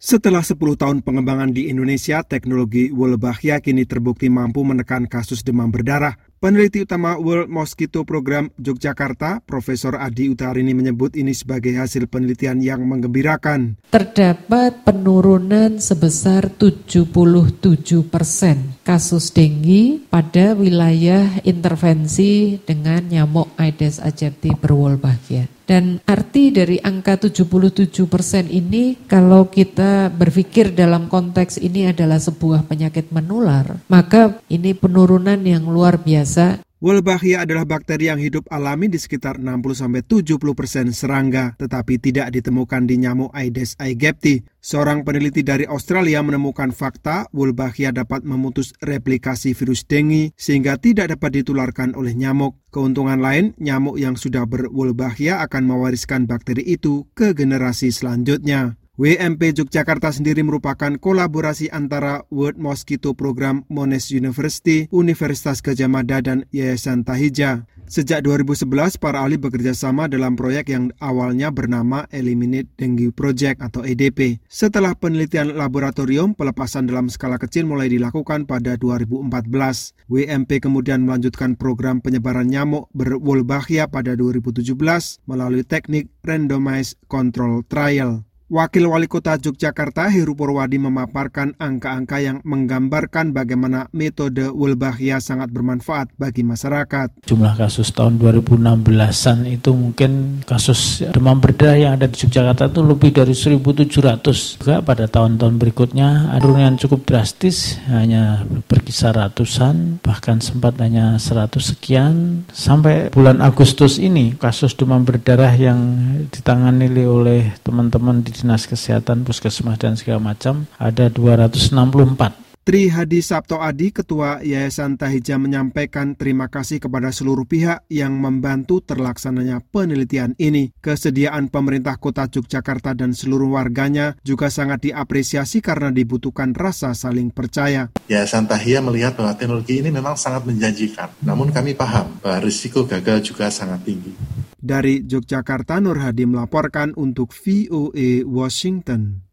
Setelah 10 tahun pengembangan di Indonesia, teknologi Wolbachia kini terbukti mampu menekan kasus demam berdarah. Peneliti utama World Mosquito Program Yogyakarta, Profesor Adi Utarini menyebut ini sebagai hasil penelitian yang menggembirakan. Terdapat penurunan sebesar 77 persen kasus denggi pada wilayah intervensi dengan nyamuk Aedes aegypti berwolbachia. Dan arti dari angka 77 persen ini kalau kita berpikir dalam konteks ini adalah sebuah penyakit menular, maka ini penurunan yang luar biasa Wolbachia adalah bakteri yang hidup alami di sekitar 60-70 persen serangga, tetapi tidak ditemukan di nyamuk Aedes aegypti. Seorang peneliti dari Australia menemukan fakta Wolbachia dapat memutus replikasi virus dengue sehingga tidak dapat ditularkan oleh nyamuk. Keuntungan lain, nyamuk yang sudah berwolbachia akan mewariskan bakteri itu ke generasi selanjutnya. WMP Yogyakarta sendiri merupakan kolaborasi antara World Mosquito Program Monash University, Universitas Gajah Mada, dan Yayasan Tahija. Sejak 2011, para ahli bekerja sama dalam proyek yang awalnya bernama Eliminate Dengue Project atau EDP. Setelah penelitian laboratorium, pelepasan dalam skala kecil mulai dilakukan pada 2014. WMP kemudian melanjutkan program penyebaran nyamuk berwolbachia pada 2017 melalui teknik randomized control trial. Wakil Wali Kota Yogyakarta Heru Purwadi memaparkan angka-angka yang menggambarkan bagaimana metode Wolbachia sangat bermanfaat bagi masyarakat. Jumlah kasus tahun 2016-an itu mungkin kasus demam berdarah yang ada di Yogyakarta itu lebih dari 1.700. Juga pada tahun-tahun berikutnya yang cukup drastis hanya berkisar ratusan bahkan sempat hanya 100 sekian sampai bulan Agustus ini kasus demam berdarah yang ditangani oleh teman-teman di dinas kesehatan, puskesmas dan segala macam ada 264. Tri Hadi Sabto Adi, Ketua Yayasan Tahija menyampaikan terima kasih kepada seluruh pihak yang membantu terlaksananya penelitian ini. Kesediaan pemerintah kota Yogyakarta dan seluruh warganya juga sangat diapresiasi karena dibutuhkan rasa saling percaya. Yayasan Tahija melihat bahwa teknologi ini memang sangat menjanjikan. Namun kami paham bahwa risiko gagal juga sangat tinggi. Dari Yogyakarta, Nur Hadi melaporkan untuk VOA Washington.